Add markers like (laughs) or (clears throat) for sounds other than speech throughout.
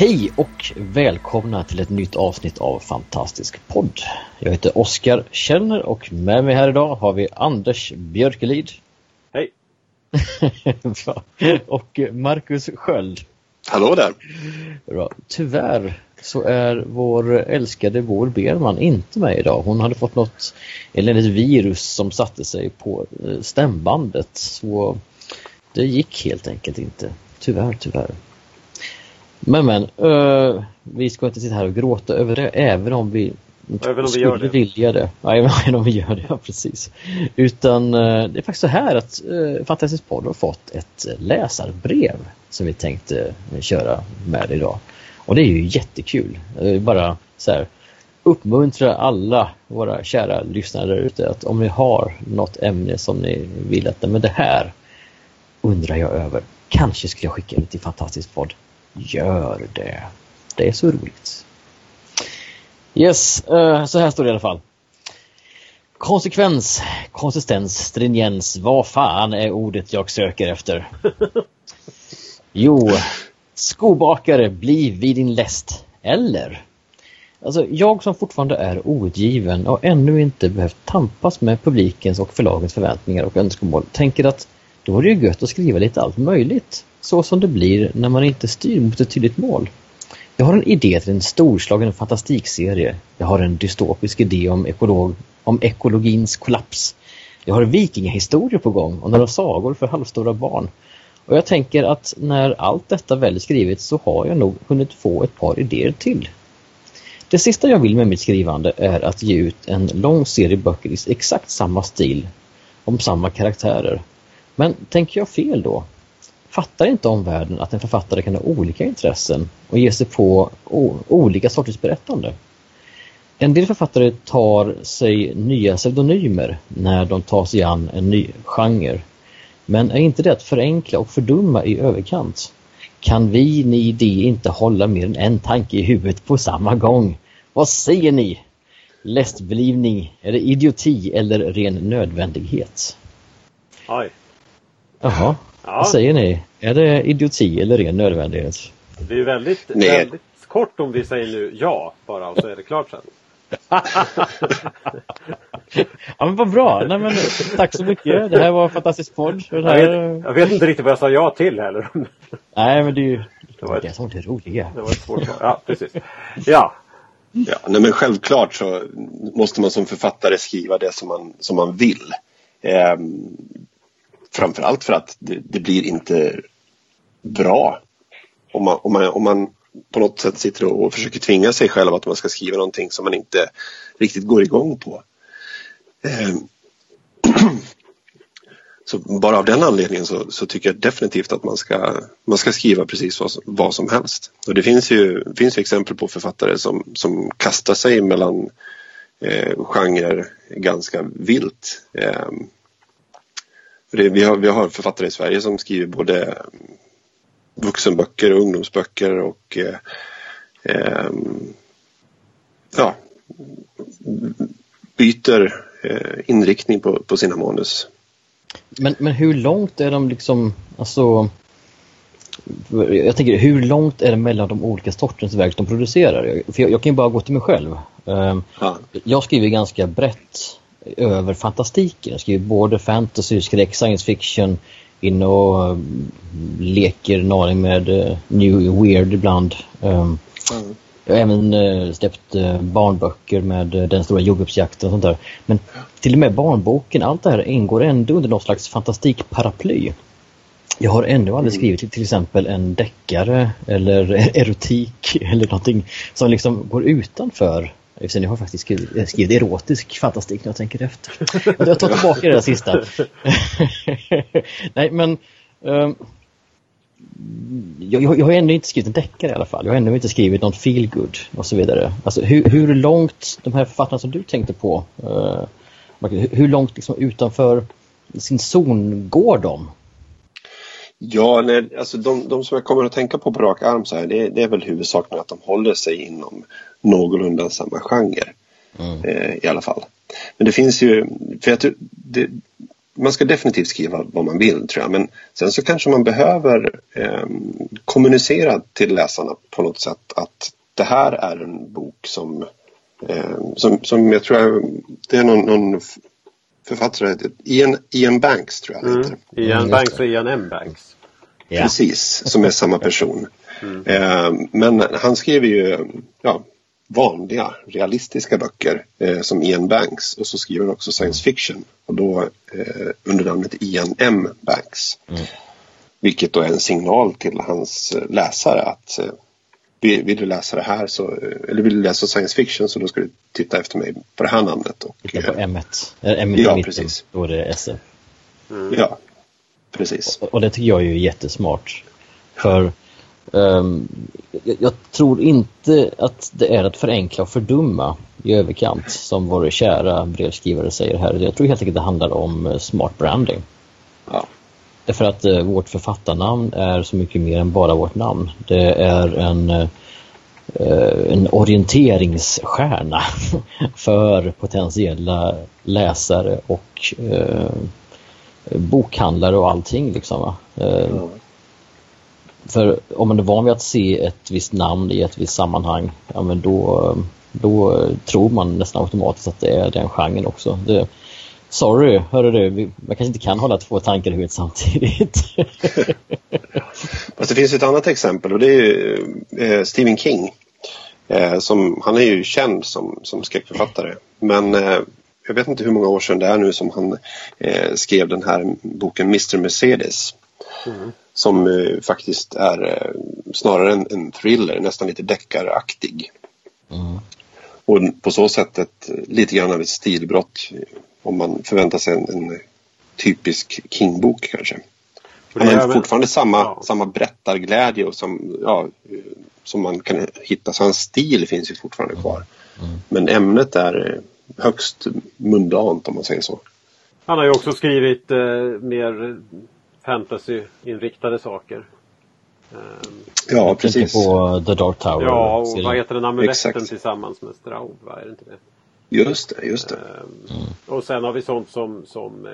Hej och välkomna till ett nytt avsnitt av Fantastisk podd. Jag heter Oskar Kjellner och med mig här idag har vi Anders Björkelid. Hej! (laughs) och Marcus Sköld. Hallå där! Bra. Tyvärr så är vår älskade Vår Berman inte med idag. Hon hade fått något eländigt virus som satte sig på eh, stämbandet. Så det gick helt enkelt inte. Tyvärr, tyvärr. Men men, uh, vi ska inte sitta här och gråta över det även om vi Även om vi gör det. vilja det. Ja, (laughs) även om vi gör det, ja precis. Utan uh, det är faktiskt så här att uh, Fantastisk podd har fått ett läsarbrev som vi tänkte köra med idag. Och det är ju jättekul. Bara så här uppmuntra alla våra kära lyssnare där ute att om ni har något ämne som ni vill att men det här undrar jag över. Kanske skulle jag skicka det till Fantastisk podd Gör det. Det är så roligt. Yes, uh, så här står det i alla fall. Konsekvens, konsistens, stringens. Vad fan är ordet jag söker efter? (laughs) Jo, skobakare, bli vid din läst. Eller? Alltså, jag som fortfarande är outgiven och ännu inte behövt tampas med publikens och förlagens förväntningar och önskemål tänker att då är det ju gött att skriva lite allt möjligt så som det blir när man inte styr mot ett tydligt mål. Jag har en idé till en storslagen fantastikserie. Jag har en dystopisk idé om, ekolog, om ekologins kollaps. Jag har vikingahistorier på gång och några sagor för halvstora barn. Och jag tänker att när allt detta väl är skrivet så har jag nog hunnit få ett par idéer till. Det sista jag vill med mitt skrivande är att ge ut en lång serie böcker i exakt samma stil, om samma karaktärer. Men tänker jag fel då? fattar inte omvärlden att en författare kan ha olika intressen och ge sig på olika sorters berättande. En del författare tar sig nya pseudonymer när de tar sig an en ny genre. Men är inte det att förenkla och fördumma i överkant? Kan vi, ni, de inte hålla mer än en tanke i huvudet på samma gång? Vad säger ni? Lästblivning, är det idioti eller ren nödvändighet? Oj. Jaha, ja. vad säger ni? Är det idioti eller ren nödvändighet? Det är väldigt, väldigt kort om vi säger nu ja bara och så är det klart sen. (laughs) ja men vad bra! Nej, men, tack så mycket. Det här var en fantastisk podd. Jag, vet, jag vet inte riktigt vad jag sa ja till heller. Nej men det är ju det, var det som är det roliga. Det var ett svårt Ja, precis. Ja. Ja, nej, men självklart så måste man som författare skriva det som man, som man vill. Ehm, framförallt för att det, det, blir inte bra om man, om, man, om man på något sätt sitter och försöker tvinga sig själv att man ska skriva någonting som man inte riktigt går igång på. Ehm. Så bara av den anledningen så, så, tycker jag definitivt att man ska, man ska skriva precis vad, vad som helst. Och det finns ju, finns ju exempel på författare som, som kastar sig mellan eh, genrer ganska vilt. Eh, det, vi, har, vi har författare i Sverige som skriver både vuxenböcker och ungdomsböcker och eh, eh, ja, byter eh, inriktning på, på sina manus. Men, men hur långt är de liksom, alltså jag tänker, hur långt är det mellan de olika sortens verk de producerar? För jag, jag kan ju bara gå till mig själv. Ja. Jag skriver ganska brett över fantastiken. Jag skriver både fantasy, skräck, science fiction, in och mm, leker en aning med uh, new weird ibland. Um, mm. Jag har även uh, släppt uh, barnböcker med uh, Den stora jordgubbsjakten och sånt där. Men till och med barnboken, allt det här ingår ändå under något slags fantastikparaply. Jag har ännu aldrig mm. skrivit till exempel en deckare eller (laughs) erotik eller någonting som liksom går utanför jag har faktiskt skrivit, eh, skrivit erotisk fantastik när jag tänker efter. Jag tar tillbaka det där sista. (laughs) Nej, men um, jag, jag, jag har ännu inte skrivit en deckare i alla fall. Jag har ännu inte skrivit någon feelgood och så vidare. Alltså hur, hur långt de här författarna som du tänkte på, uh, hur långt liksom utanför sin zon går de? Ja, nej, alltså de, de som jag kommer att tänka på på rak arm så här, det, det är väl huvudsaken att de håller sig inom någorlunda samma genre. Mm. Eh, I alla fall. Men det finns ju, för jag, det, man ska definitivt skriva vad man vill tror jag. Men sen så kanske man behöver eh, kommunicera till läsarna på något sätt att det här är en bok som, eh, som, som jag tror jag, det är någon, någon författare, Ian, Ian Banks tror jag mm. heter. Ian mm, Banks och Ian M. Banks. Precis, som är samma person. Mm. Eh, men han skriver ju ja, vanliga, realistiska böcker eh, som Ian Banks och så skriver han också science fiction och då eh, under namnet Ian M. Banks. Mm. Vilket då är en signal till hans eh, läsare att eh, vill du läsa det här så, eh, eller vill du läsa science fiction så då ska du titta efter mig på det här namnet. Och, titta på M1, M1 ja, mitten, precis. då är det SF. Mm. Ja, precis. Och, och, det tycker jag är jättesmart. För Um, jag, jag, tror inte att det är att förenkla och fördumma i överkant som vår kära brevskrivare säger här. Jag tror helt enkelt det handlar om eh, smart branding. Ja. Därför att uh, vårt författarnamn är så mycket mer än bara vårt namn. Det är en, uh, en orienteringsstjärna (laughs) för potentiella läsare och uh, bokhandlare och allting. Liksom, ja. För om man är van vid att se ett visst namn i ett visst sammanhang, ja men då, då tror man nästan automatiskt att det är den genren också. Det, sorry, hörru du, man kanske inte kan hålla två tankar i huvudet samtidigt. Fast det finns ett annat exempel och det är eh, Stephen King. Eh, som, han är ju känd som, som skräckförfattare. Men eh, jag vet inte hur många år sedan det är nu som han eh, skrev den här boken Mr Mercedes. Mm. Som eh, faktiskt är eh, snarare en, en, thriller, nästan lite deckaraktig. Mm. Och på så sätt ett, lite grann av ett stilbrott om man förväntar sig en, en typisk King-bok kanske. Han har fortfarande samma, ja. samma berättarglädje och som, ja, som man kan hitta. Så hans stil finns ju fortfarande kvar. Mm. Men ämnet är eh, högst mundant om man säger så. Han har ju också skrivit eh, mer fantasy-inriktade saker. Um, ja, precis. på The Dark Tower. Ja, och vad heter den amuletten tillsammans med Straub? Vad är det inte det? Just det, just det. Um, mm. Och sen har vi sånt som, som eh,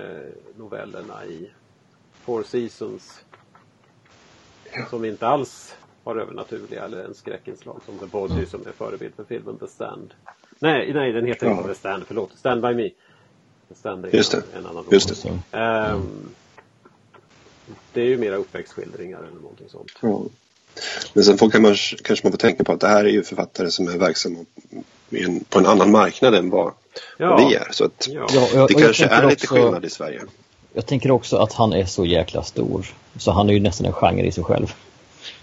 novellerna i Four Seasons. Ja. Som inte alls har övernaturliga eller en skräckinslag som The Body mm. som är förebild för filmen The Stand. Nej, nej den heter ja. inte The Stand, förlåt. Stand By Me. The Stand är Just en, det. en annan Just det. Um, det är ju mera uppväxtskildringar eller någonting sånt. Ja. Men sen får kan man, kanske man får tänka på att det här är ju författare som är verksamma en, på en annan marknad än vad, ja. vad vi är. Så att ja. Ja, det kanske är lite också, skillnad i Sverige. Jag tänker också att han är så jäkla stor. Så han är ju nästan en genre i sig själv.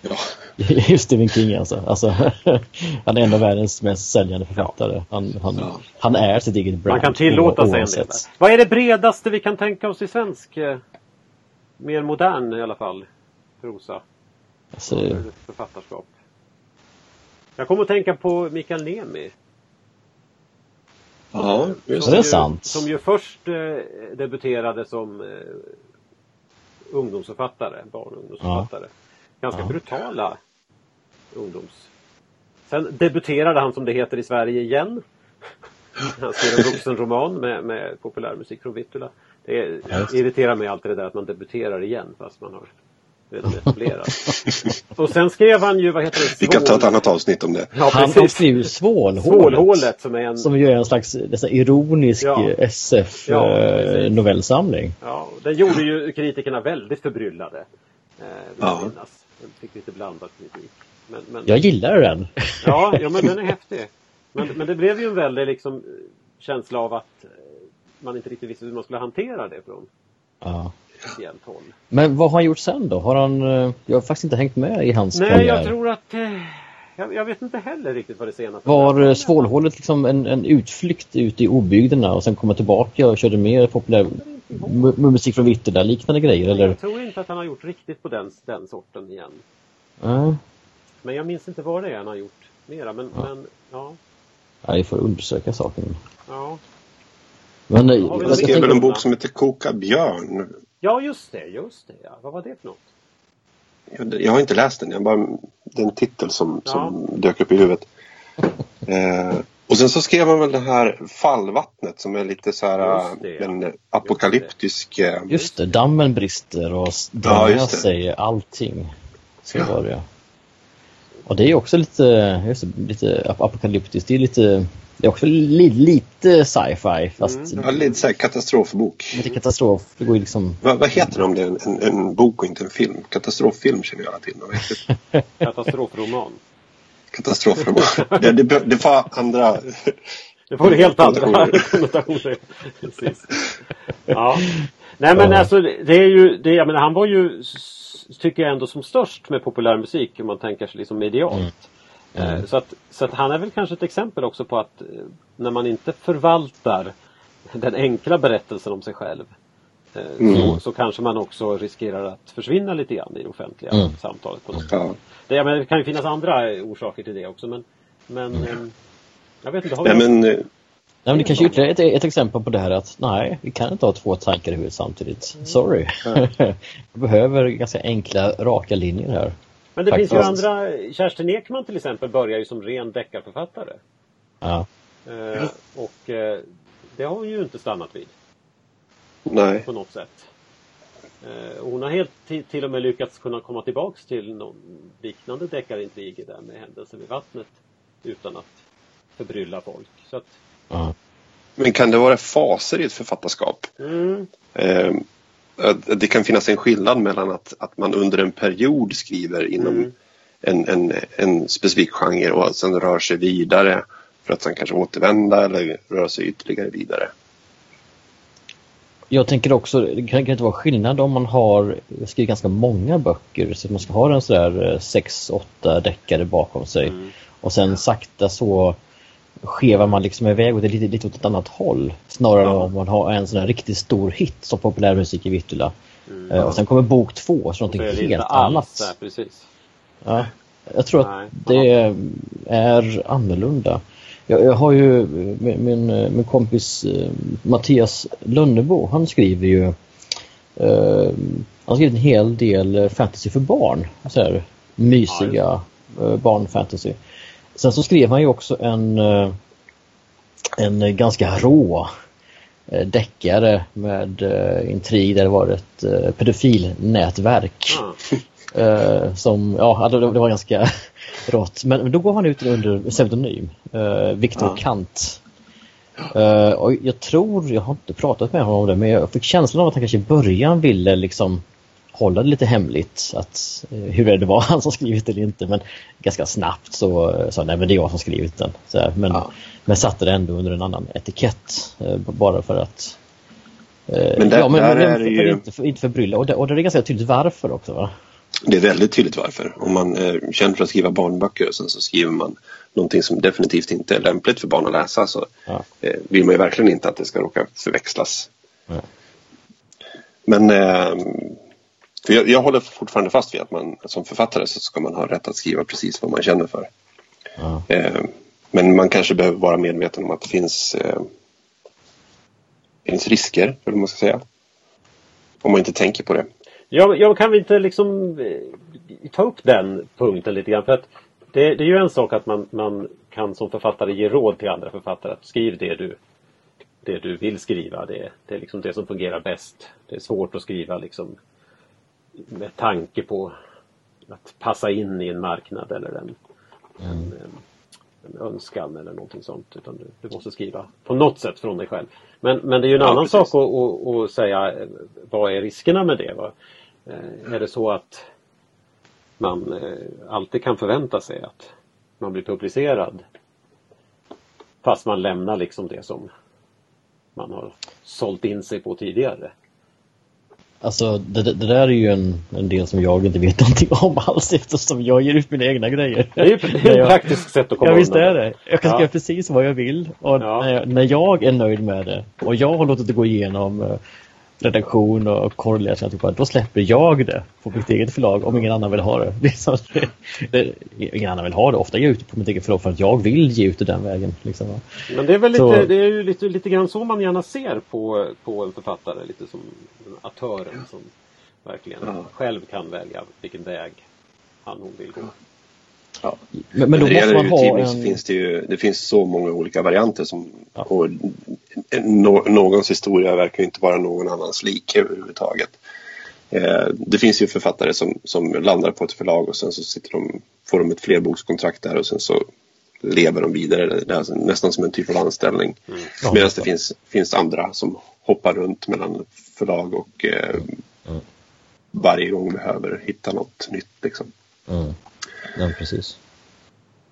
Ja. (laughs) Just Stephen King alltså. alltså (laughs) han är en av världens mest säljande författare. Han, han, ja. han är sitt eget brand. Man kan tillåta sig en del. Vad är det bredaste vi kan tänka oss i svensk eh, mer modern i alla fall prosa. Alltså... Författarskap. Jag kommer att tänka på Mikael Niemi. Ja, just det. är sant. Som ju först eh, debuterade som eh, ungdomsförfattare, barn och ungdomsförfattare. Ja. Ganska ja. brutala ungdoms... Sen debuterade han som det heter i Sverige igen. (laughs) Han skrev en vuxenroman med, med populärmusik från Vittula. Det är, irriterar mig alltid det där att man debuterar igen fast man har redan etablerat. och sen skrev han ju, vad heter det? Svål... Vi kan ta ett annat avsnitt om det. Ja, han skrev ju Svålhålet. Svålhålet som är en... Som ju är en slags ironisk ja. SF-novellsamling. Ja, ja, den gjorde ju kritikerna väldigt förbryllade. Eh, ja. Minnas. Den fick lite blandad kritik. Men, men... Jag gillar den. ja, ja, men den är häftig. Men, men det blev ju en väldig liksom, känsla av att man inte riktigt visste hur man skulle hantera det från ja. speciellt håll. Men vad har han gjort sen då? Har han, eh, jag har faktiskt inte hängt med i hans Nej, karriär. jag tror att eh, jag, jag, vet inte heller riktigt vad det senaste var. Eh, Svålhålet liksom en, en utflykt ut i obygderna och sen komma tillbaka och körde mer populär mu- musik från Vittula, liknande grejer eller? Jag tror inte att han har gjort riktigt på den, den sorten igen. Nej, Men jag minns inte vad det är han har gjort mera. Men ja, men, ja, ja, vi får undersöka saken. ja. Men eh, Han jag skrev väl en bok som heter Koka björn. ja just det, just det. Ja. Vad var det för något? Jag, jag har inte läst den, jag bara, det är en titel som, som dök upp i huvudet. (laughs) Eh, och sen så skrev han väl det här Fallvattnet som är lite så här Just det, ja. en apokalyptisk... eh, Just det, dammen brister och drar Ja, just det. sig allting. Så Ja. var det ja. Och det är också lite, just det, lite ap- apokalyptiskt. Det är lite, det är också li, lite sci-fi fast Mm. Ja, lite så här katastrofbok. lite katastrof. Det går liksom... Vad, vad heter det om det är en, en, en bok och inte en film? Katastroffilm känner jag alla till. Katastrofroman. Katastrofroman. det, (laughs) det, det var andra... Det får (laughs) helt andra Konnotationer. (laughs) Precis. Ja. Nej men Ja. alltså det är ju, det, jag menar han var ju, tycker jag ändå som störst med populärmusik om man tänker sig liksom medialt. Mm. Eh, Så, att, så att han är väl kanske ett exempel också på att eh, när man inte förvaltar den enkla berättelsen om sig själv eh, så, Mm. så kanske man också riskerar att försvinna lite grann i det offentliga Mm. samtalet. På något sätt. Ja. Det, menar, det kan ju finnas andra orsaker till det också men, men ehm, jag vet inte, har vi Nej, men, Nej, men det kanske är ytterligare ett, ett exempel på det här att nej, vi kan inte ha två tankar i huvudet samtidigt. Mm. Sorry. (laughs) vi behöver ganska enkla, raka linjer här. Men det finns ju andra, Kerstin Ekman till exempel börjar ju som ren deckarförfattare. Ja. Eh, och eh, det har hon ju inte stannat vid nej. på något sätt. Eh, och hon har helt till, och med lyckats kunna komma tillbaks till någon liknande deckarintriger där med händelser vid vattnet utan att förbrylla folk. Så att, ja. Men kan det vara faser i ett författarskap? mm, Eh, att det kan finnas en skillnad mellan att, att man under en period skriver inom Mm. en, en, en specifik genre och sen rör sig vidare för att sen kanske återvända eller röra sig ytterligare vidare. Jag tänker också, det kan, kan inte vara skillnad om man har skrivit ganska många böcker så att man ska ha en sådär 6-8 deckare bakom sig mm, och sen sakta så skevar man liksom iväg åt, lite, lite åt ett annat håll snarare än Ja. om man har en sån här riktigt stor hit som populärmusik i Vittula. mm. Eh, Och sen kommer bok två, så någonting helt alls annat. där, precis. Ja, jag tror Nej. att det är annorlunda. Jag, jag har ju min, min, min kompis eh, Mattias Lönnebo, han skriver ju eh, han skrivit en hel del fantasy för barn. Så här, mysiga eh, barnfantasy. Sen så skrev han ju också en, eh, en ganska rå eh, deckare med eh, intrig där det var ett pedofilnätverk. (laughs) Eh, som, ja, det, det var ganska (laughs) rått. Men, då går han ut under pseudonym, Viktor Ja. Kant. Och jag tror, jag har inte pratat med honom om det, men jag fick känslan av att han kanske i början ville liksom hålla det lite hemligt. Att, eh, hur det var (laughs) han som skrivit det eller inte. Men ganska snabbt så eh, sa nej men det är jag som skrivit den. Så men, Ja. men satte det ändå under en annan etikett. eh, bara för att Men där- ja, men, där men är för, ju- inte, för, inte förbrylla. Och det, och det är ganska tydligt varför också va? Det är väldigt tydligt varför. Om man är känd för att skriva barnböcker och sen så skriver man någonting som definitivt inte är lämpligt för barn att läsa så Ja. vill man ju verkligen inte att det ska råka förväxlas. Nej. Men eh, för jag, jag håller fortfarande fast vid att man som författare så ska man ha rätt att skriva precis vad man känner för. Ja. Eh, men man kanske behöver vara medveten om att det finns, eh, finns risker, eller vad man ska säga. Om man inte tänker på det. Ja, ja, kan vi inte liksom eh, ta upp den punkten lite grann? För att det, det är ju en sak att man, man kan som författare ge råd till andra författare att skriv det du, det du vill skriva. Det, det är liksom det som fungerar bäst. Det är svårt att skriva liksom med tanke på att passa in i en marknad eller en, en, en önskan eller någonting sånt. Utan du, du måste skriva på något sätt från dig själv. Men, men det är ju en Ja, annan precis. sak att, att, att säga eh, vad är riskerna med det? Va? Eh, Är det så att man eh, alltid kan förvänta sig att man blir publicerad fast man lämnar liksom det som man har sålt in sig på tidigare? Alltså det, det där är ju en, en del som jag inte vet (laughs) någonting om alls eftersom jag ger ut mina egna grejer. Det är ju ett (laughs) praktiskt sätt att komma Ja visst undan är det. Jag kan Ja. skriva precis vad jag vill och Ja. när, jag, när jag är nöjd med det och jag har låtit det gå igenom eh, redaktion och korrläsare. Då släpper jag det på mitt eget förlag om ingen annan vill ha det. det, så, det ingen annan vill ha det. Ofta ger jag ut det på mitt eget förlag för att jag vill ge ut det den vägen. Liksom. Men det är väl lite, det är ju lite, lite grann så man gärna ser på, på en författare. Lite som autören som verkligen ja. själv kan välja vilken väg han hon vill gå. Ja. Men, men då måste man ha en... finns det ju det finns så många olika varianter som ja. och no, någons historia verkar inte vara någon annans lik överhuvudtaget. Eh, det finns ju författare som, som landar på ett förlag och sen så sitter de, får de ett flerbokskontrakt där och sen så lever de vidare. Det är nästan som en typ av anställning. Mm. Ja, Medan det finns, finns andra som hoppar runt mellan förlag och eh, mm. varje gång behöver hitta något nytt. Liksom. Mm. Ja, precis.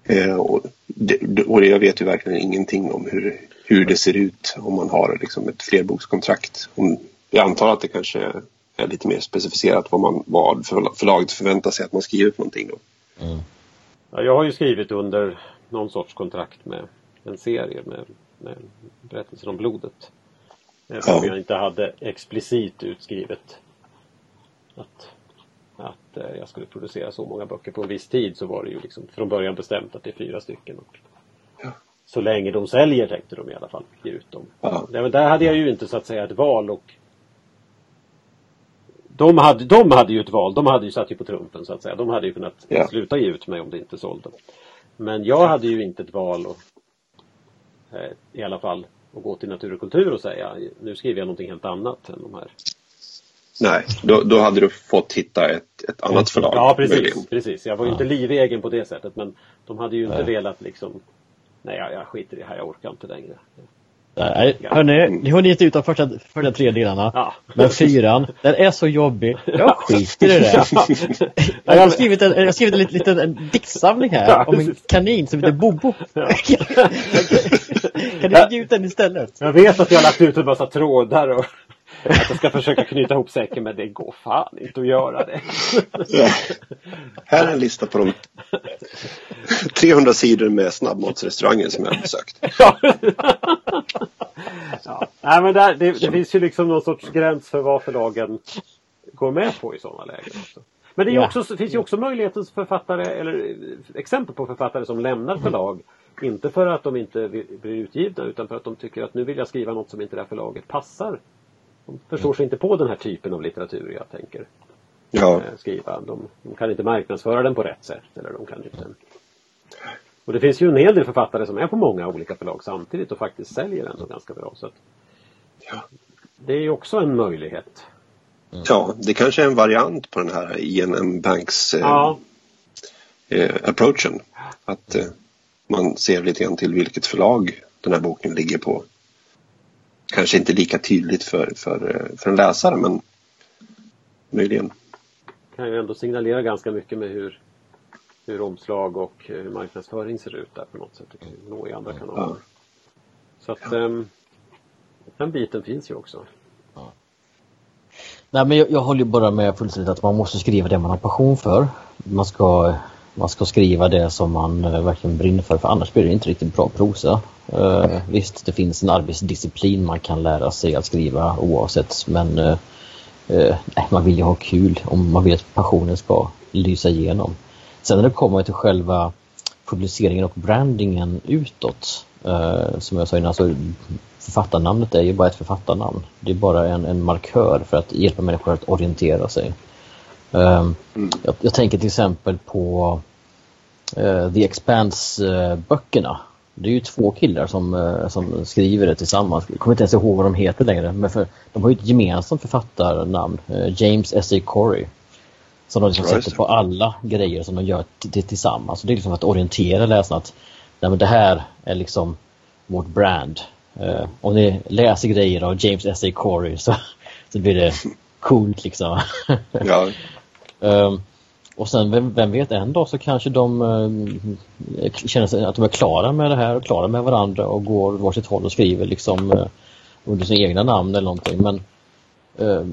Eh, och, det, och jag vet ju verkligen ingenting om hur, hur det ser ut om man har liksom ett flerbokskontrakt. Om, jag antar att det kanske är lite mer specificerat vad, man, vad förlaget förväntar sig att man skriver för någonting. Då. Mm. Ja, jag har ju skrivit under någon sorts kontrakt med en serie med, med berättelser om blodet. Eftersom ja. jag inte hade explicit utskrivet att att eh, jag skulle producera så många böcker på en viss tid så var det ju liksom från början bestämt att det är fyra stycken. Och ja. Så länge de säljer tänkte de i alla fall ge ut dem. Ja. Där, där hade jag ju inte så att säga ett val och de hade, de hade ju ett val, de hade ju satt ju på trumpen så att säga. De hade ju kunnat ja. sluta ge ut mig om det inte sålde. Men jag hade ju inte ett val och, eh, i alla fall att gå till Natur och kultur och säga nu skriver jag någonting helt annat än de här Nej, då, då hade du fått hitta ett, ett annat förlag. Ja, precis. precis. Jag var ju inte livegen på det sättet men de hade ju inte nej. velat liksom Nej, jag, jag skiter i det här, jag orkar inte längre. Nej, hörni, ni har gett ut de första, första tre delarna. Ja. Men fyran, den är så jobbig. Jag skiter i det. (laughs) Jag har skrivit en, jag har skrivit en liten, liten en diktsamling här om en kanin som heter Bobo. Ja. (laughs) kan ni ge ut den istället? Jag vet att jag har lagt ut en massa trådar och att jag ska försöka knyta ihop säcken men det går fan inte att göra det. Här är en lista på de 300 sidor med snabbmatsrestauranger som jag har besökt. ja. Nej, men där, det, det, finns ju liksom någon sorts gräns för vad förlagen går med på i sådana lägen. Också. Men det, är också, det finns ju också möjligheten för författare, eller exempel på författare som lämnar förlag. Inte för att de inte blir utgivna utan för att de tycker att nu vill jag skriva något som inte det här förlaget passar de förstår sig inte på den här typen av litteratur jag tänker ja. Eh, skriva. De, de, kan inte marknadsföra den på rätt sätt. Eller de kan inte... Och det finns ju en hel del författare som är på många olika förlag samtidigt och faktiskt säljer ändå ganska bra. Så ja. Det är ju också en möjlighet. Mm. Ja, det kanske är en variant på den här INM Banks eh, ja. eh, approachen. Att eh, man ser lite grann till vilket förlag den här boken ligger på kanske inte lika tydligt för, för, för en läsare men möjligen. Kan ju ändå signalera ganska mycket med hur, hur omslag och hur marknadsföring ser ut där på något sätt. Det kan nå i andra kanaler. Ja. Så att ja. um, den biten finns ju också. Ja. Nej men jag, jag håller ju bara med fullständigt att man måste skriva det man har passion för. Man ska man ska skriva det som man eh, verkligen brinner för, för annars blir det inte riktigt bra prosa. Uh, visst, det finns en arbetsdisciplin man kan lära sig att skriva oavsett, men uh, man vill ju ha kul om man vill att passionen ska lysa igenom. Sen när det kommer till själva publiceringen och brandingen utåt, som jag sa innan, så författarnamnet är ju bara ett författarnamn. Det är bara en, en markör för att hjälpa människor att orientera sig. Um, mm. jag, jag, tänker till exempel på uh, The Expanse-böckerna. Uh, det är ju två killar som, uh, som skriver det tillsammans. Jag kommer inte ens ihåg vad de heter längre. Men för, de har ju ett gemensamt författarnamn. James S.A. Corey. Som de liksom sätter på alla grejer som de gör tillsammans. Så det är liksom att orientera läsarna att nej, det här är liksom vårt brand. om ni läser grejer av James S.A. Corey så, (laughs) så blir det coolt liksom. ja. (laughs) Um, och sen, vem, vem, vet, en dag så kanske de uh, känner sig att de är klara med det här och klara med varandra och går varsitt håll och skriver liksom uh, under sina egna namn eller någonting. Men uh,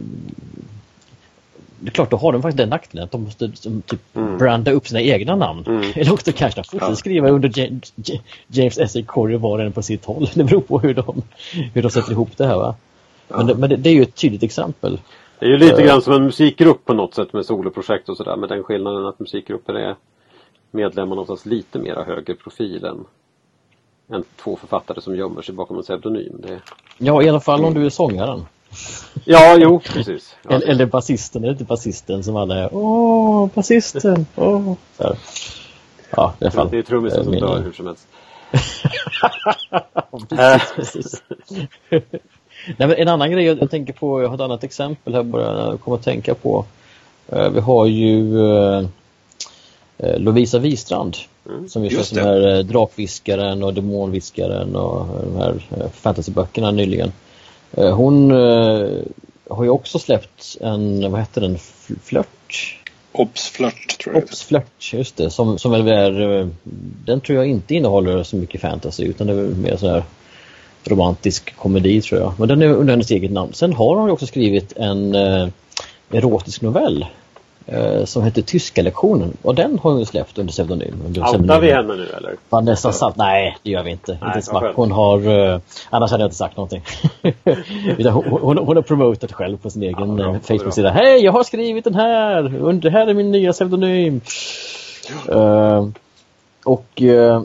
det är klart, då har de faktiskt den nackdelen att de måste som, typ, mm. branda upp sina egna namn. Mm. (laughs) Eller också kanske de fortsätter ja. skriva under James, James S.A. Corey var och en på sitt håll. (laughs) Det beror på hur de, hur de sätter ihop det här va. Ja. Men, det, men det, det, är ju ett tydligt exempel. Det är ju lite uh, grann som en musikgrupp på något sätt med soloprojekt och sådär med den skillnaden att musikgrupper är medlemmarna oftast lite mera högre profil än, än två författare som gömmer sig bakom en pseudonym. Det... Ja, i alla fall om du är sångaren. Ja, jo, precis. Ja. Eller, eller basisten, är det inte basisten som alla är Åh, basisten! Åh! Ja, i alla fall. Det är trummisen som dör hur som helst. (laughs) precis, precis. Nej, en annan grej jag tänker på, jag har ett annat exempel här bara jag kommer att tänka på. Eh, vi har ju eh, eh, Lovisa Wistrand mm, som just, just den här Drakviskaren och Demonviskaren och de här fantasyböckerna nyligen. Hon har ju också släppt en, vad heter den, flört? Obs-flört tror jag. Obs-flört, just det. Som, som är, den tror jag inte innehåller så mycket fantasy utan det är mer så här romantisk komedi tror jag. Men den är under hennes eget namn. Sen har hon också skrivit en eh, erotisk novell eh, som heter Tyska lektionen och den har hon släppt under pseudonym. Outar vi henne nu eller? Vanessa Salt? Nej, det gör vi inte. Nej, inte smack. Hon har, eh, annars hade jag inte sagt någonting. (laughs) hon, hon, hon, har promotat själv på sin egen ja, Facebook-sida. Hej, jag har skrivit den här! Under, här är min nya pseudonym. Uh, och uh,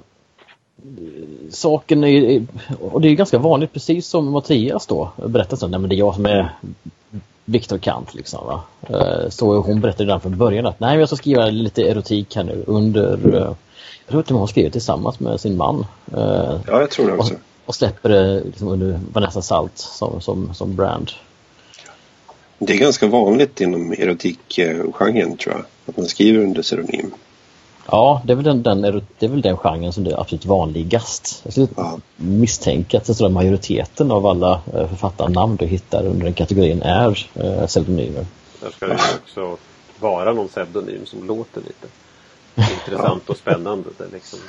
saken är, och det är ganska vanligt precis som Mattias då berättar så, nej men det är jag som är Viktor Kant liksom va. Eh, så hon berättade redan från början att nej jag ska skriva lite erotik här nu under, eh, jag tror att hon har skrivit tillsammans med sin man. Eh, ja jag tror det också. Och, och släpper det liksom under Vanessa Salt som, som, som brand. Det är ganska vanligt inom erotikgenren tror jag. Att man skriver under pseudonym. Ja, det är väl den, den, det är väl den genren som det är absolut vanligast. Jag skulle ja. misstänka att den majoriteten av alla eh, författarnamn du hittar under den kategorin är eh, pseudonymer. Där ska det också vara någon pseudonym som låter lite intressant och spännande. Det liksom...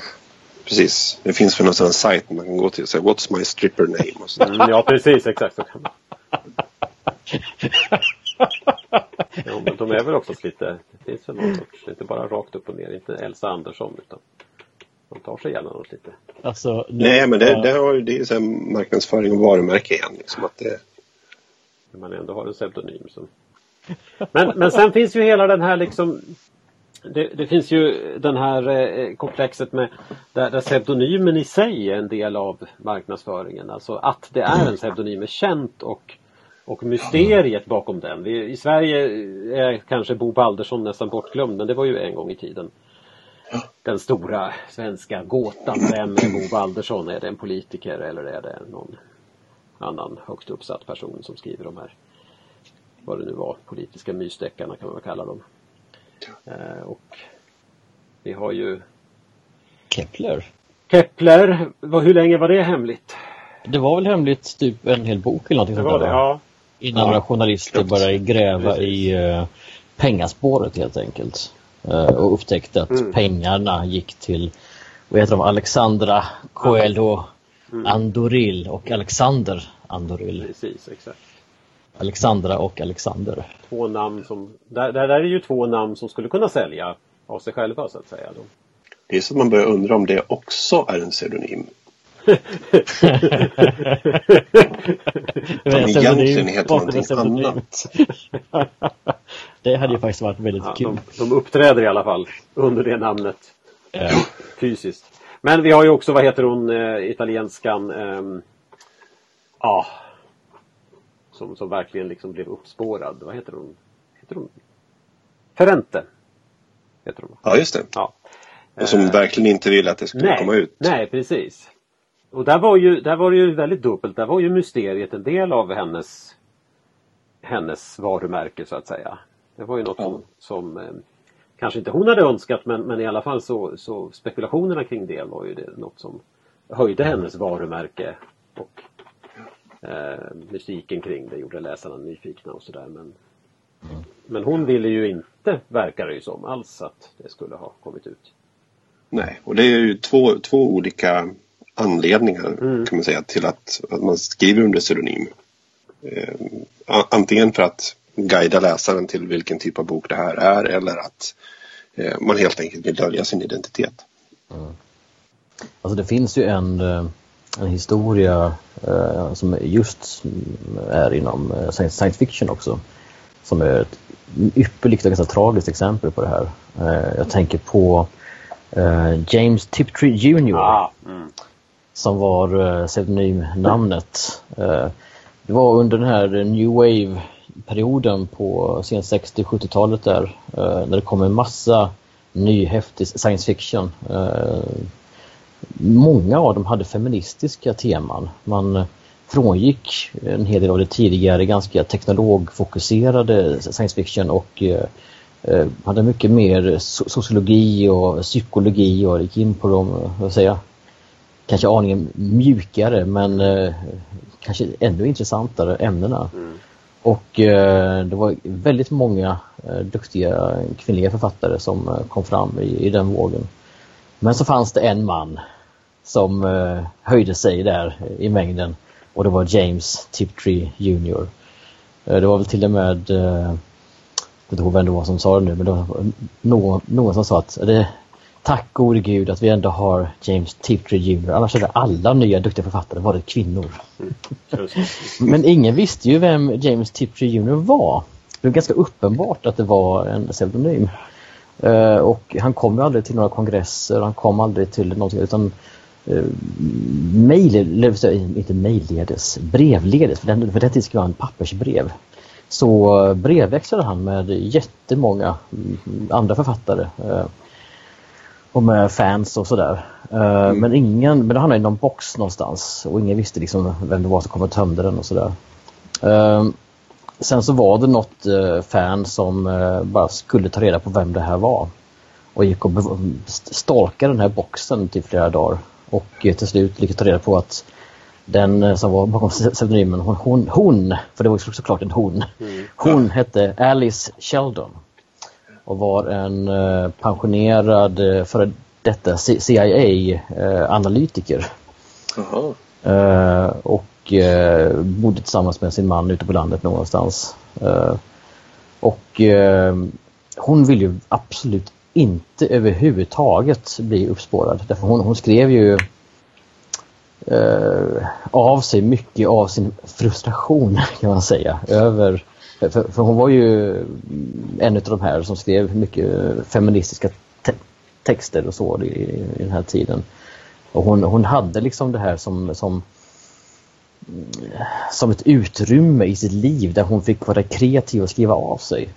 Precis, det finns väl någon sajt man kan gå till och säga What's my stripper name? Och mm, ja, precis, exakt (laughs) (laughs) Ja, men de är väl också lite, det finns väl någon sorts, inte bara rakt upp och ner, inte Elsa Andersson utan de tar sig gärna något lite. Alltså, nu, Nej, men det, det, har, det är så marknadsföring och varumärke igen. Liksom, att det... Man ändå har en pseudonym som... Men, men sen finns ju hela den här liksom det, det, finns ju den här eh, komplexet med där, där pseudonymen i sig är en del av marknadsföringen. Alltså att det är en pseudonym är känt och och mysteriet bakom den. Vi, I Sverige är kanske Bo Baldersson nästan bortglömd men det var ju en gång i tiden den stora svenska gåtan. Vem är Bo Baldersson? Är det en politiker eller är det någon annan högt uppsatt person som skriver de här vad det nu var, politiska mysdeckarna kan man väl kalla dem. Eh, och vi har ju Kepler. Kepler, hur länge var det hemligt? Det var väl hemligt typ en hel bok eller någonting det sånt där? Det, ja. Innan ja, några journalister började gräva Precis. i uh, pengaspåret helt enkelt. Uh, och upptäckte att mm. pengarna gick till vad heter de, Alexandra Coelho mm. Andoril och Alexander Andoril. Precis, exakt. Alexandra och Alexander. Två namn som, där, där är ju två namn som skulle kunna sälja av sig själva så att säga. Det är så att man börjar undra om det också är en pseudonym. Men egentligen heter någonting annat. det hade ju faktiskt varit väldigt ja, kul. De, de uppträder i alla fall under det namnet. Ja. Fysiskt. Men vi har ju också, vad heter hon, äh, italienskan? Ähm, ah, som, som verkligen liksom blev uppspårad. Vad heter hon? Heter hon? Ferrente. Heter hon. Ja, just det. Ja. Och som äh, verkligen inte ville att det skulle nej, komma ut. Nej, precis. Och där var, ju, där var det ju väldigt dubbelt. Där var ju mysteriet en del av hennes hennes varumärke så att säga. Det var ju något som, som eh, kanske inte hon hade önskat men, men i alla fall så, så spekulationerna kring det var ju det, något som höjde hennes varumärke och eh, mystiken kring det gjorde läsarna nyfikna och sådär. Men, men hon ville ju inte, verkar det ju som, alls att det skulle ha kommit ut. Nej, och det är ju två, två olika anledningar mm. kan man säga till att, att man skriver under pseudonym. Eh, antingen för att guida läsaren till vilken typ av bok det här är eller att eh, man helt enkelt vill dölja sin identitet. Mm. Alltså det finns ju en, eh, en historia eh, som just är inom eh, science fiction också. Som är ett ypperligt och ganska tragiskt exempel på det här. Eh, jag tänker på eh, James Tiptree Jr. Ah, mm. Som var eh, pseudonymnamnet. Eh, det var under den här New Wave-perioden på sent 60-70-talet där eh, när det kom en massa ny häftig science fiction många av dem hade feministiska teman. Man frångick en hel del av det tidigare ganska teknologfokuserade science fiction och hade mycket mer sociologi och psykologi och gick in på de, vad säger kanske aningen mjukare men eh, kanske ännu intressantare ämnena. Mm. Och eh, det var väldigt många eh, duktiga kvinnliga författare som eh, kom fram i, i den vågen. Men så fanns det en man som eh, höjde sig där i mängden och det var James Tiptree Jr. Eh, det var väl till och med, jag vet inte vem det var som sa det nu, men det var någon, någon som sa att det, tack gode gud att vi ändå har James Tiptree Jr. Annars hade alla nya duktiga författare varit kvinnor. Mm. men ingen visste ju vem James Tiptree Jr. var. Det var ganska uppenbart att det var en pseudonym. Uh, och han kom ju aldrig till några kongresser, han kom aldrig till någonting utan uh, mail, inte mejlledes, brevledes, för den, för den tiden skrev han pappersbrev. Så uh, brevväxlade han med jättemånga mm, andra författare uh, och med fans och sådär. Uh, mm. Men ingen, men det hamnade i någon box någonstans och ingen visste liksom vem det var som kom och tömde den och sådär. Uh, sen så var det något uh, fan som bara skulle ta reda på vem det här var och gick och stalkade den här boxen till flera dagar och till slut lyckades ta reda på att den eh, som var bakom pseudonymen, hon, hon, hon, för det var såklart en hon, mm. hon hette Alice Sheldon och var en eh, pensionerad eh, före detta CIA-analytiker. och bodde tillsammans med sin man ute på landet någonstans. och hon ville ju absolut inte överhuvudtaget bli uppspårad. Därför hon, hon skrev ju eh, av sig mycket av sin frustration (laughs) kan man säga. Över, för, för hon var ju en av de här som skrev mycket feministiska te texter och så i, i, den här tiden. Och hon, hon hade liksom det här som, som som ett utrymme i sitt liv där hon fick vara kreativ och skriva av sig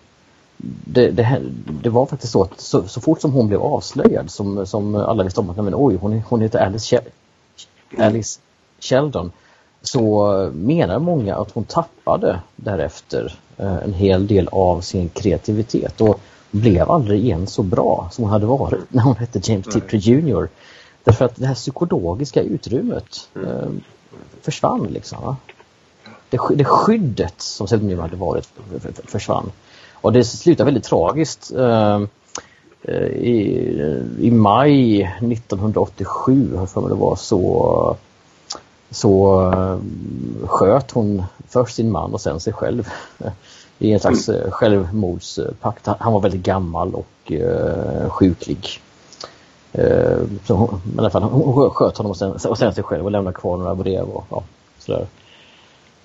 det, det, det, var faktiskt så att så, så, fort som hon blev avslöjad som, som alla visste om att men, oj, hon, hon heter Alice, Alice Sheldon så menar många att hon tappade därefter eh, en hel del av sin kreativitet och blev aldrig igen så bra som hon hade varit (laughs) när hon hette James Tiptree Jr. Därför att det här psykologiska utrymmet mm. eh, försvann liksom. Det, det skyddet som pseudonym hade varit försvann. Och det slutar väldigt tragiskt. Eh, I, I maj 1987, har för det var, så, så eh, sköt hon först sin man och sen sig själv (laughs) i en slags självmordspakt. Han var väldigt gammal och uh, sjuklig. Så hon, i alla fall, hon sköt honom och sen, och sen sig själv och lämnade kvar några brev och ja, sådär.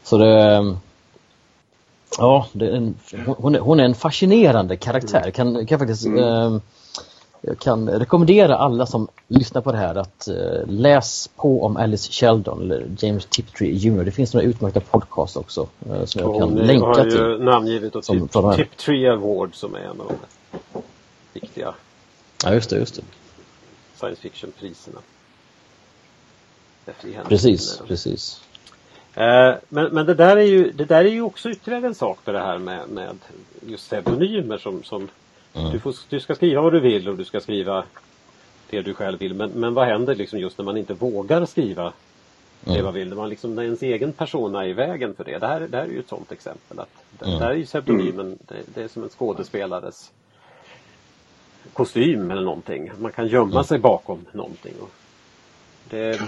Så det, Ja, en, hon, hon, är en fascinerande karaktär. Kan, kan faktiskt, mm. eh, jag kan rekommendera alla som lyssnar på det här att eh, läs på om Alice Sheldon eller James Tiptree Jr. Det finns några utmärkta podcasts också eh, som jag kan länka har till. Ju namngivet och som, Tip, Tiptree Award som är en av de viktiga Ja, just det, just det. Science fiction-priserna. Precis, precis. Eh, men, men det, där är ju, det där är ju också ytterligare en sak för det här med, med just pseudonymer som, som mm. du, får, du ska skriva vad du vill och du ska skriva det du själv vill. Men, men vad händer liksom just när man inte vågar skriva mm. det man vill? När, man liksom, när ens egen persona är i vägen för det. Det här, det här är ju ett sådant exempel. Att det, mm. Där är ju pseudonymen, det, det, är som en skådespelares kostym eller någonting. Man kan gömma mm. sig bakom någonting. Det,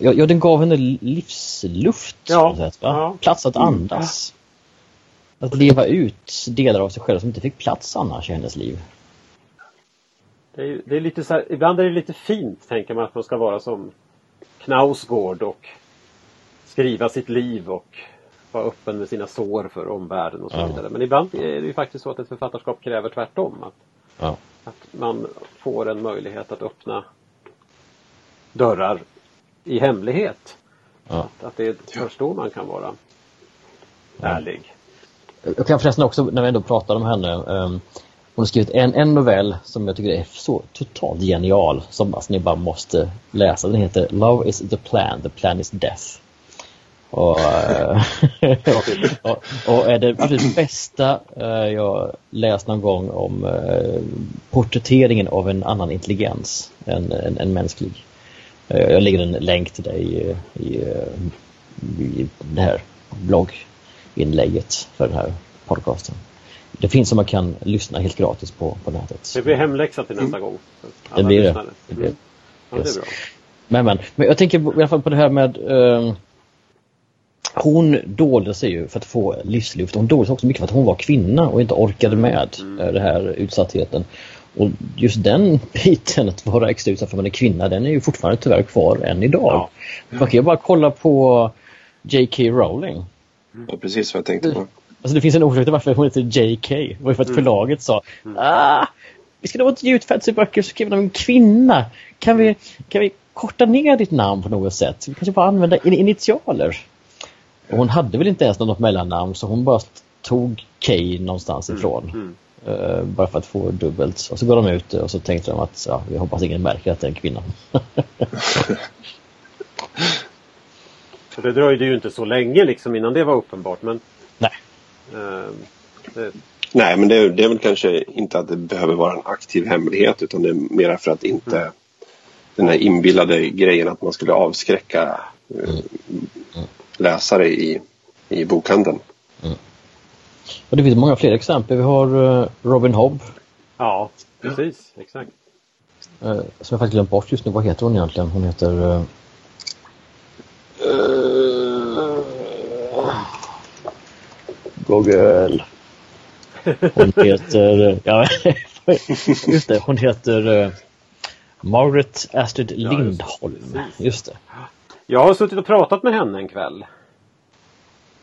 Ja, ja den gav henne livsluft. Ja. Sätt, ja. Plats att andas. Att leva ut delar av sig själv som inte fick plats annars i hennes liv. Det är, det är lite så här, ibland är det lite fint tänker man att man ska vara som Knausgård och skriva sitt liv och vara öppen med sina sår för omvärlden och så Ja. vidare. Men ibland är det ju faktiskt så att ett författarskap kräver tvärtom. Att, Ja. att man får en möjlighet att öppna dörrar i hemlighet. Ja. Att det är först då man kan vara ärlig. Jag kan förresten också, när vi ändå pratar om henne, ehm, hon har skrivit en, en novell som jag tycker är så totalt genial som alltså, ni bara måste läsa. Den heter Love is the plan, the plan is death. Och, eh, (laughs) och, och är det absolut bästa eh, jag läst någon gång om eh, porträtteringen av en annan intelligens än, än, än mänsklig. Jag lägger en länk till dig i, i, i det här blogginlägget för den här podcasten. Det finns som man kan lyssna helt gratis på, på nätet. Det blir hemläxa till nästa gång. för alla Det blir det. det, blir, Mm. Ja, det Yes. är bra. men, men, men jag tänker i alla fall på det här med ehm, hon dolde sig ju för att få livsluft. Hon dolde sig också mycket för att hon var kvinna och inte orkade med mm. den här utsattheten. Och just den (laughs) biten, att vara extra utsatt för att man är kvinna, den är ju fortfarande tyvärr kvar än idag. Ja. Man kan ju bara kolla på J.K. Rowling. Det var precis vad jag tänkte på. Alltså det finns en orsak till varför hon heter J.K. Det var ju för att förlaget sa ah, vi inte ge ut fantasyböcker så skriver de en kvinna. Kan vi, kan vi korta ner ditt namn på något sätt? Vi kanske bara använda in initialer. Och hon hade väl inte ens något mellannamn så hon bara tog K någonstans ifrån. Mm. Eh, bara för att få dubbelt. Och så går de ut och så tänkte de att ja, vi hoppas ingen märker att det är en kvinna. (laughs) (laughs) Och det dröjde ju inte så länge liksom innan det var uppenbart. Men Nej. ehm, det, Nej, men det är, det är väl kanske inte att det behöver vara en aktiv hemlighet utan det är mera för att inte den här inbillade grejen att man skulle avskräcka eh, läsare i, i bokhandeln. Och det finns många fler exempel. Vi har eh, Robin Hobb ja, precis. Exakt. Eh, som jag faktiskt glömt bort just nu. Vad heter hon egentligen? Hon heter... Uh, Google. Hon heter... (laughs) ja, just det. Hon heter uh, Margaret Astrid. Lindholm. Just det. Jag har suttit och pratat med henne en kväll.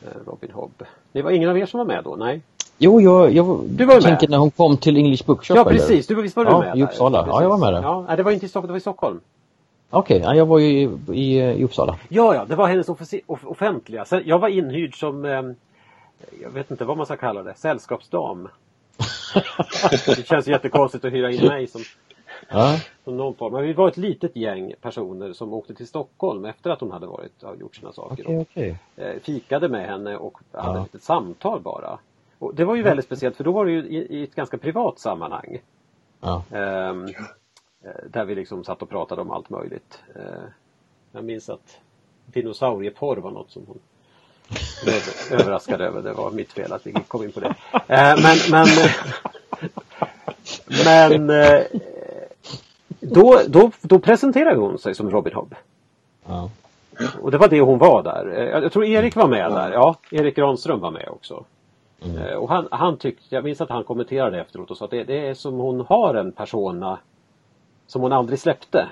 Eh, Robin Hobb. Det var ingen av er som var med då? Nej? Jo, jag, jag Du var tänker med. när hon kom till English Bookshop. Ja, precis. Du, visst var du Ja, med i där? Uppsala. Ja, jag var med där. Ja, det var inte i Stockholm, det var i Stockholm. Okej, ja, jag var ju i, i, i Uppsala. Ja, ja, det var hennes offentliga. Sen, jag var inhyrd som, eh, jag vet inte vad man ska kalla det, sällskapsdam. (laughs) det känns jättekonstigt att hyra in mig som, Ja, som någon form. Men vi var ett litet gäng personer som åkte till Stockholm efter att hon hade varit, gjort sina saker. okej, okej. eh, fikade med henne och hade Ja. ett samtal bara. Och det var ju väldigt speciellt för då var det ju i, i ett ganska privat sammanhang. Ja. Eh, där vi liksom satt och pratade om allt möjligt. Eh, jag minns att dinosaurieporr var något som hon blev överraskad över. Det var mitt fel att vi kom in på det. Eh, men men, men eh, då, då, då presenterade hon sig som Robin Hobb. Ja. Och det var det hon var där. Eh, Jag tror Erik var med där. Ja, Erik Granström var med också. Eh, Och han, han tyckte, jag minns att han kommenterade efteråt och sa att det, det är som hon har en persona som hon aldrig släppte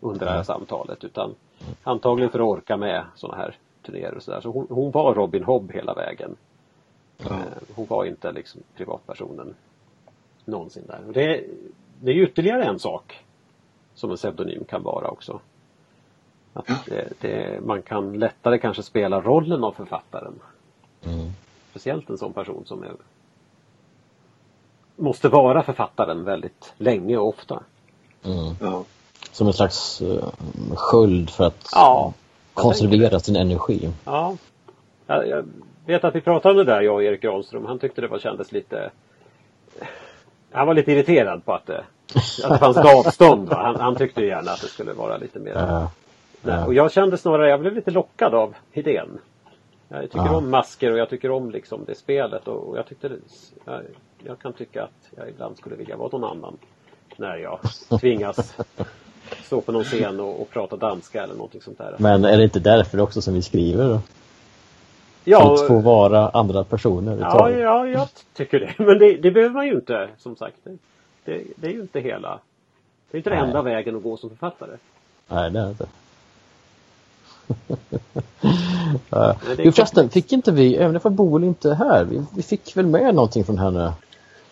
under det här samtalet utan antagligen för att orka med sådana här turnéer och sådär. Så hon, hon var Robin Hobb hela vägen. Eh, Hon var inte liksom privatpersonen någonsin där. Och det, det är ju ytterligare en sak som en pseudonym kan vara också. Att det, det, man kan lättare kanske spela rollen av författaren. Mm. Speciellt en sån person som är, måste vara författaren väldigt länge och ofta. Mm. Ja. Som en slags uh, sköld för att Ja, konservera sin energi. Ja. Jag, jag vet att vi pratade om det där jag och Erik Granström. Han tyckte det var, kändes lite Han var lite irriterad på att det, att det fanns ett (laughs) avstånd. Han, han tyckte gärna att det skulle vara lite mer Ja. Nej, Och jag kände snarare, jag blev lite lockad av idén. Jag tycker Ja. om masker och jag tycker om liksom det spelet och, och jag tyckte det, jag, jag kan tycka att jag ibland skulle vilja vara någon annan. När jag tvingas stå på någon scen och, och prata danska eller någonting sånt där. Men är det inte därför också som vi skriver? Då? ja, att få vara andra personer ja, ja, jag tycker det. Men det, det behöver man ju inte som sagt. Det, det, är ju inte hela Det är inte den Nej. enda vägen att gå som författare. Nej, det är det inte. (laughs) ja. Förresten, fick inte vi, även om Boel inte är här, vi, vi, fick väl med någonting från henne?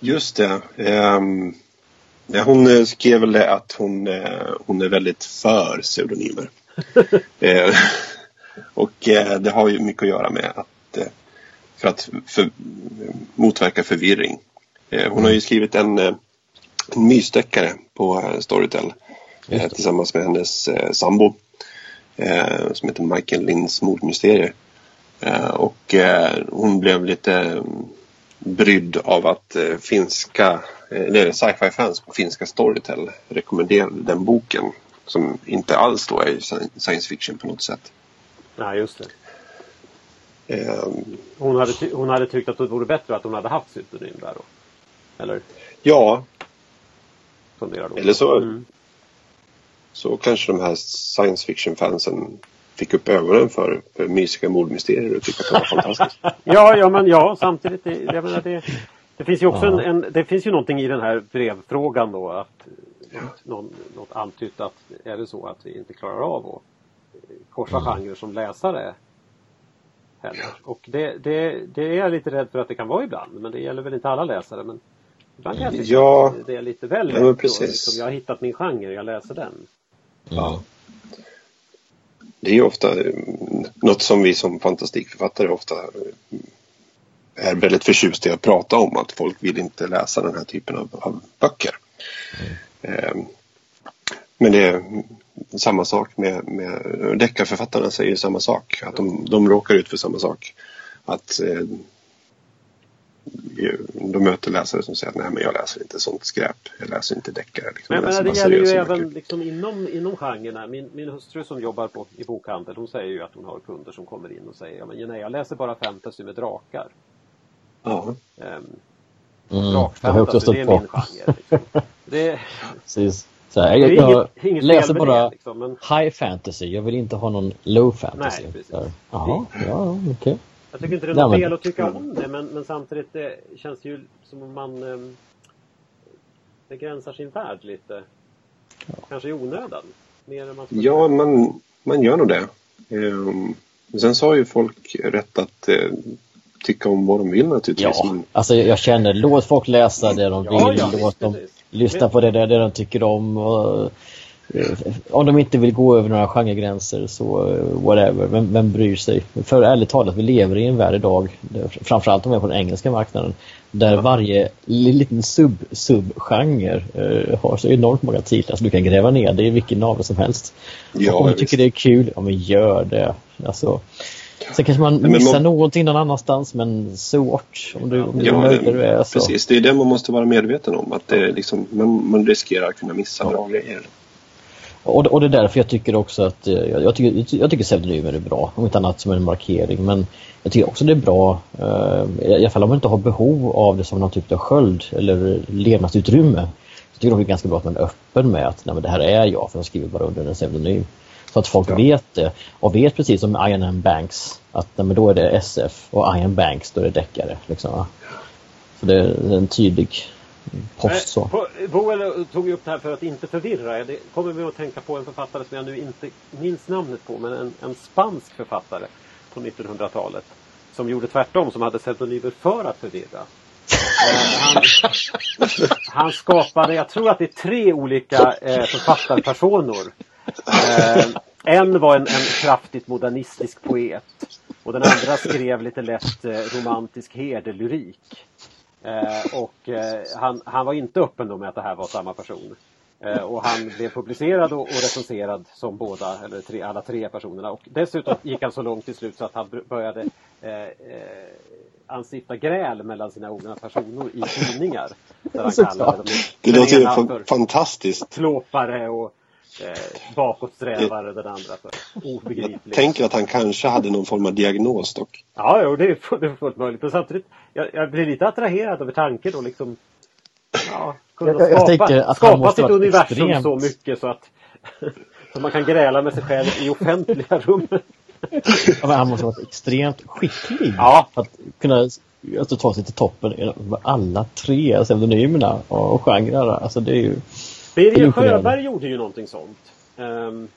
Just det. Um, ja, hon eh, skrev väl att hon, uh, hon är väldigt för pseudonymer. uh, (laughs) och uh, det har ju mycket att göra med att för att för, motverka förvirring. hon har ju skrivit en, en mysdeckare på Storytel tillsammans med hennes sambo eh, som heter Michael Linds mordmysterier. Eh, och eh, hon blev lite brydd av att eh, finska, eller sci-fi fans på finska Storytel rekommenderade den boken som inte alls då är science fiction på något sätt. Nej, just det. hon, hade hon hade tyckt att det vore bättre att hon hade haft pseudonym där då? Eller? Ja. Eller så, mm så kanske de här science fiction-fansen fick upp ögonen för, för mysiga mordmysterier och tyckte att det var fantastiskt. (laughs) ja, ja, men ja, samtidigt, det, jag menar, det, det finns ju också en, en, det finns ju någonting i den här brevfrågan då att något, något antytt att är det så att vi inte klarar av att korsa mm. genrer som läsare heller. Och det, det, det är jag lite rädd för att det kan vara ibland, men det gäller väl inte alla läsare. Men ibland kan jag tycka ja, att det är lite väl lätt. Ja, liksom, jag har hittat min genre, jag läser den. Ja. Det är ju ofta eh, något som vi som fantastikförfattare ofta eh, är väldigt förtjusta i att prata om. Att folk vill inte läsa den här typen av, av böcker. Mm. Men det är samma sak med, med deckarförfattarna säger samma sak. Att de, de råkar ut för samma sak. Att eh, de möter läsare som säger att nej men jag läser inte sånt skräp. Jag läser inte deckare. Liksom. Men, men det gäller ju även liksom inom, inom genrerna. Min, min hustru som jobbar på, i bokhandel hon säger ju att hon har kunder som kommer in och säger ja, men nej, jag läser bara fantasy med drakar. Ja. Um, mm, Drakfantasy, det är min genre. Liksom. (laughs) Det, Precis. Så här, jag, jag, jag läser bara det, liksom, men... high fantasy. Jag vill inte ha någon low fantasy. Nej, precis. Jaha, ja, okej. Okay. Jag tycker inte det är något fel att tycka om det men, men samtidigt det känns det ju som om man eh, begränsar sin värld lite. Ja. Kanske i onödan. Mer än man ja, man, man gör nog det. Um, sen så har ju folk rätt att uh, tycka om vad de vill naturligtvis. Ja, alltså jag känner, låt folk läsa det de vill. Ja, ja, låt visst, dem precis. lyssna på det, det, de tycker om. Och, om de inte vill gå över några genregränser så eh, whatever, vem, vem bryr sig? För ärligt talat, vi lever i en värld idag, framförallt om vi är på den engelska marknaden, där varje liten sub, subgenre uh, har så enormt många titlar så du kan gräva ner det i vilken navel som helst. Ja, om du tycker det är kul, ja men gör det. Alltså, Sen kanske man missar man... någonting någon annanstans men so what? Om du, om du ja, är du är. Så. Precis, det är det man måste vara medveten om. Att det är liksom, man, man riskerar att kunna missa ja. bra grejer. Och, och det är därför jag tycker också att eh, jag, jag tycker, jag tycker pseudonymer är bra, om inte annat som en markering. Men jag tycker också det är bra, eh, i alla fall om man inte har behov av det som någon typ av sköld eller levnadsutrymme. Jag tycker det är ganska bra att man är öppen med att nej, det här är jag, för jag skriver bara under en pseudonym. Så att folk ja. vet det. Och vet precis som Ian M. Banks att nej, men då är det SF och Ian Banks då är det deckare. Liksom. Så det är en tydlig post så. Boel tog ju upp det här för att inte förvirra. Det kommer vi att tänka på en författare som jag nu inte minns namnet på, men en, en spansk författare på 1900-talet. Som gjorde tvärtom, som hade pseudonymer för att förvirra. Eh, han, han, skapade, jag tror att det är tre olika eh, författarpersonor. Eh, en var en, en, kraftigt modernistisk poet och den andra skrev lite lätt eh, romantisk herdelyrik. Eh, och eh, han, han var inte öppen då med att det här var samma person. Eh, och han blev publicerad och, och recenserad som båda, eller tre, alla tre personerna. Och dessutom gick han så långt till slut så att han började eh, anstifta gräl mellan sina ogna personer i tidningar. Där han kallade dem det låter ju fantastiskt. Klåpare och eh, bakåtsträvare den andra för obegriplig. Jag tänker att han kanske hade någon form av diagnos dock. Ja, jo, det är, det är fullt möjligt. Men samtidigt, jag, jag blir lite attraherad över tanken då liksom ja, kunna jag, jag skapa, att skapa sitt universum extremt... så mycket så att (laughs) så man kan gräla med sig själv i offentliga (laughs) rum. ja, han måste ha varit extremt skicklig ja. att kunna alltså, ta sig till toppen alla tre pseudonymerna och genrer. Alltså det är ju Birger Sjöberg gjorde ju någonting sånt. Um,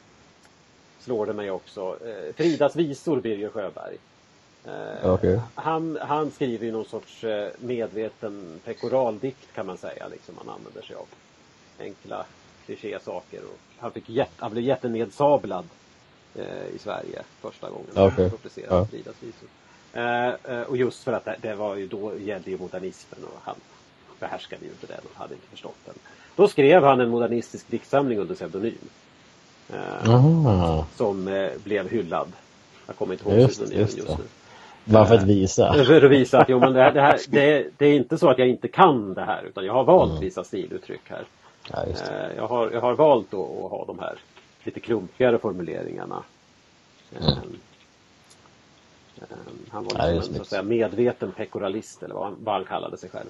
slår det mig också. Eh, Fridas visor, Birger Sjöberg. Eh, Okej. han, han skriver ju någon sorts eh, medveten pekoraldikt kan man säga. Liksom han använder sig av enkla klichésaker. Han, fick jätt, han blev jättenedsablad i Sverige första gången han Okej. publicerade Ja. Fridas visor. Och just för att det, det var ju då gällde ju modernismen och han behärskade ju inte den och hade inte förstått den. Då skrev han en modernistisk diktsamling under pseudonym. Eh, Aha. som eh, blev hyllad. Jag kommer inte ihåg Just, pseudonymen just just nu. Bara för att visa. (laughs) För att visa att jo, men det, här, det, här, det, det är inte så att jag inte kan det här utan jag har valt Mm. vissa stiluttryck här. Ja. Eh, Jag har, jag har valt att, att ha de här lite klumpigare formuleringarna. Mm. Eh, eh, Han var Ja, liksom en så att säga, medveten pekoralist eller vad han, vad han kallade sig själv.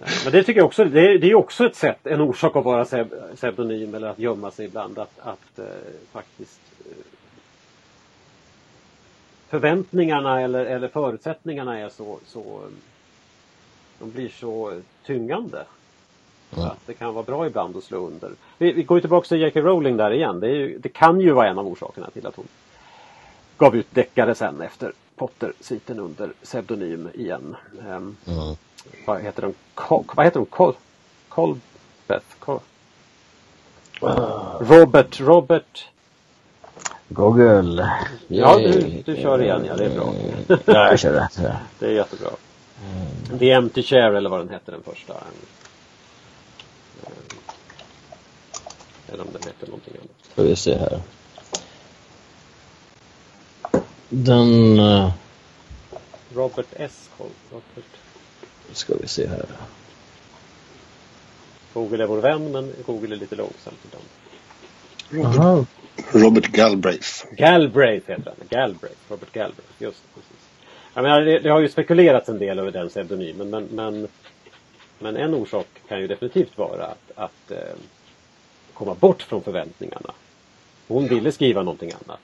Men det tycker jag också, det är, det är också ett sätt, en orsak att vara pseu- pseudonym eller att gömma sig ibland. Att, att eh, faktiskt eh, förväntningarna eller, eller förutsättningarna är så, så de blir så tyngande. Ja. Att det kan vara bra ibland att slå under. Vi, vi går tillbaka till J.K. Rowling där igen. Det, ju, det kan ju vara en av orsakerna till att hon gav ut deckare sen efter Potter-sviten under pseudonym igen. Mm. Vad heter de? Col, vad heter de? Col, Colbeth? Col, Robert, Robert. Google. Ja, du, du kör igen. Ja, det är bra. Ja, jag kör rätt. Det är jättebra. The Empty Chair eller vad den hette den första. Eller om den hette någonting annat. Ska vi se här. Den... eh, Robert S. Robert. Ska vi se här. Google är vår vän men Google är lite långsamt ibland. Aha. Robert Galbraith. Galbraith heter han. Galbraith. Robert Galbraith. Just det, precis. Jag menar, det, det har ju spekulerats en del över den pseudonymen men, men, men en orsak kan ju definitivt vara att, att eh, komma bort från förväntningarna. Hon ville skriva någonting annat.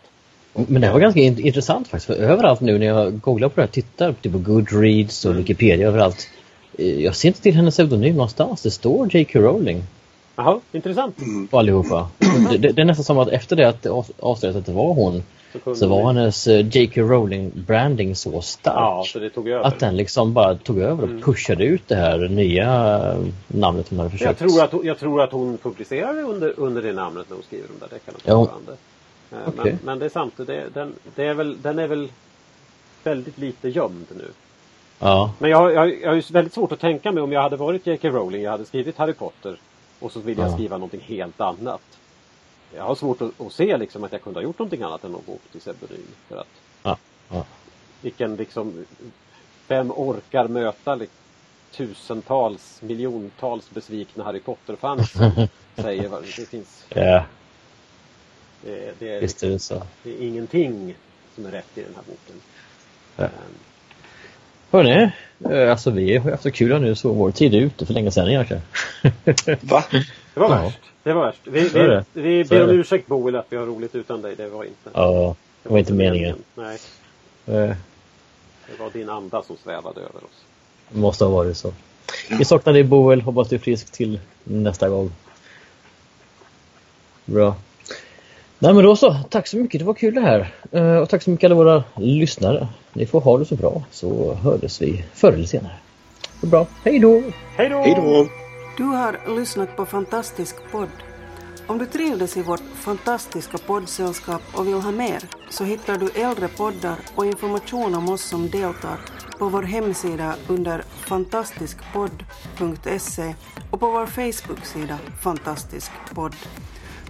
Men det var ganska int- intressant faktiskt. För överallt nu när jag googlar på det här, tittar typ på Goodreads och Wikipedia överallt. eh, Jag ser inte till hennes pseudonym någonstans. Det står J.K. Rowling Jaha, intressant. på allihopa. Det, (clears throat) det, det är nästan som att efter det att det av- avslöjades att det var hon kunde så var hennes eh, J.K. Rowling-branding så stark. Ja, så det tog över. Att den liksom bara tog över och pushade ut det här nya eh, namnet hon hade jag, försökt. tror att, hon- jag tror att hon publicerade under, under det namnet när hon skriver de där deckarna Ja. fortfarande. Eh, Okej. Men, men det är sant, det, den, det är väl, den är väl väldigt lite gömd nu. Ja, Men jag, jag, jag har ju väldigt svårt att tänka mig om jag hade varit J.K. Rowling, jag hade skrivit Harry Potter och så vill jag Ja. skriva någonting helt annat. Jag har svårt att, att se liksom att jag kunde ha gjort någonting annat än att gå till pseudonym. För att ja, ja. vilken liksom, vem orkar möta li- tusentals, miljontals besvikna Harry Potter-fans som (laughs) säger vad det finns. ja Det, det, är, visst är det så. det är ingenting som är rätt i den här boken. Ja. Ehm, Hörni, eh, alltså vi har haft så kul nu så vår tid är ute för länge sedan egentligen. (laughs) Va? Det var Ja. värst. Det var värst. Vi, vi, det. vi ber om ursäkt Boel att vi har roligt utan dig. Det var inte. ja, det var inte meningen. Nej, Eh, det var din anda som svävade över oss. Det måste ha varit så. Vi saknar dig Boel, hoppas du är frisk till nästa gång. Bra. Nej men då så, tack så mycket, det var kul det här. Eh, Och tack så mycket alla våra lyssnare. Ni får ha det så bra så hördes vi förr eller senare. Så bra, hej då! Hej då! Hej då! Du har lyssnat på Fantastisk podd. Om du trivdes i vårt fantastiska poddsällskap och vill ha mer så hittar du äldre poddar och information om oss som deltar på vår hemsida under fantastiskpodd.se och på vår Facebook-sida Fantastisk podd.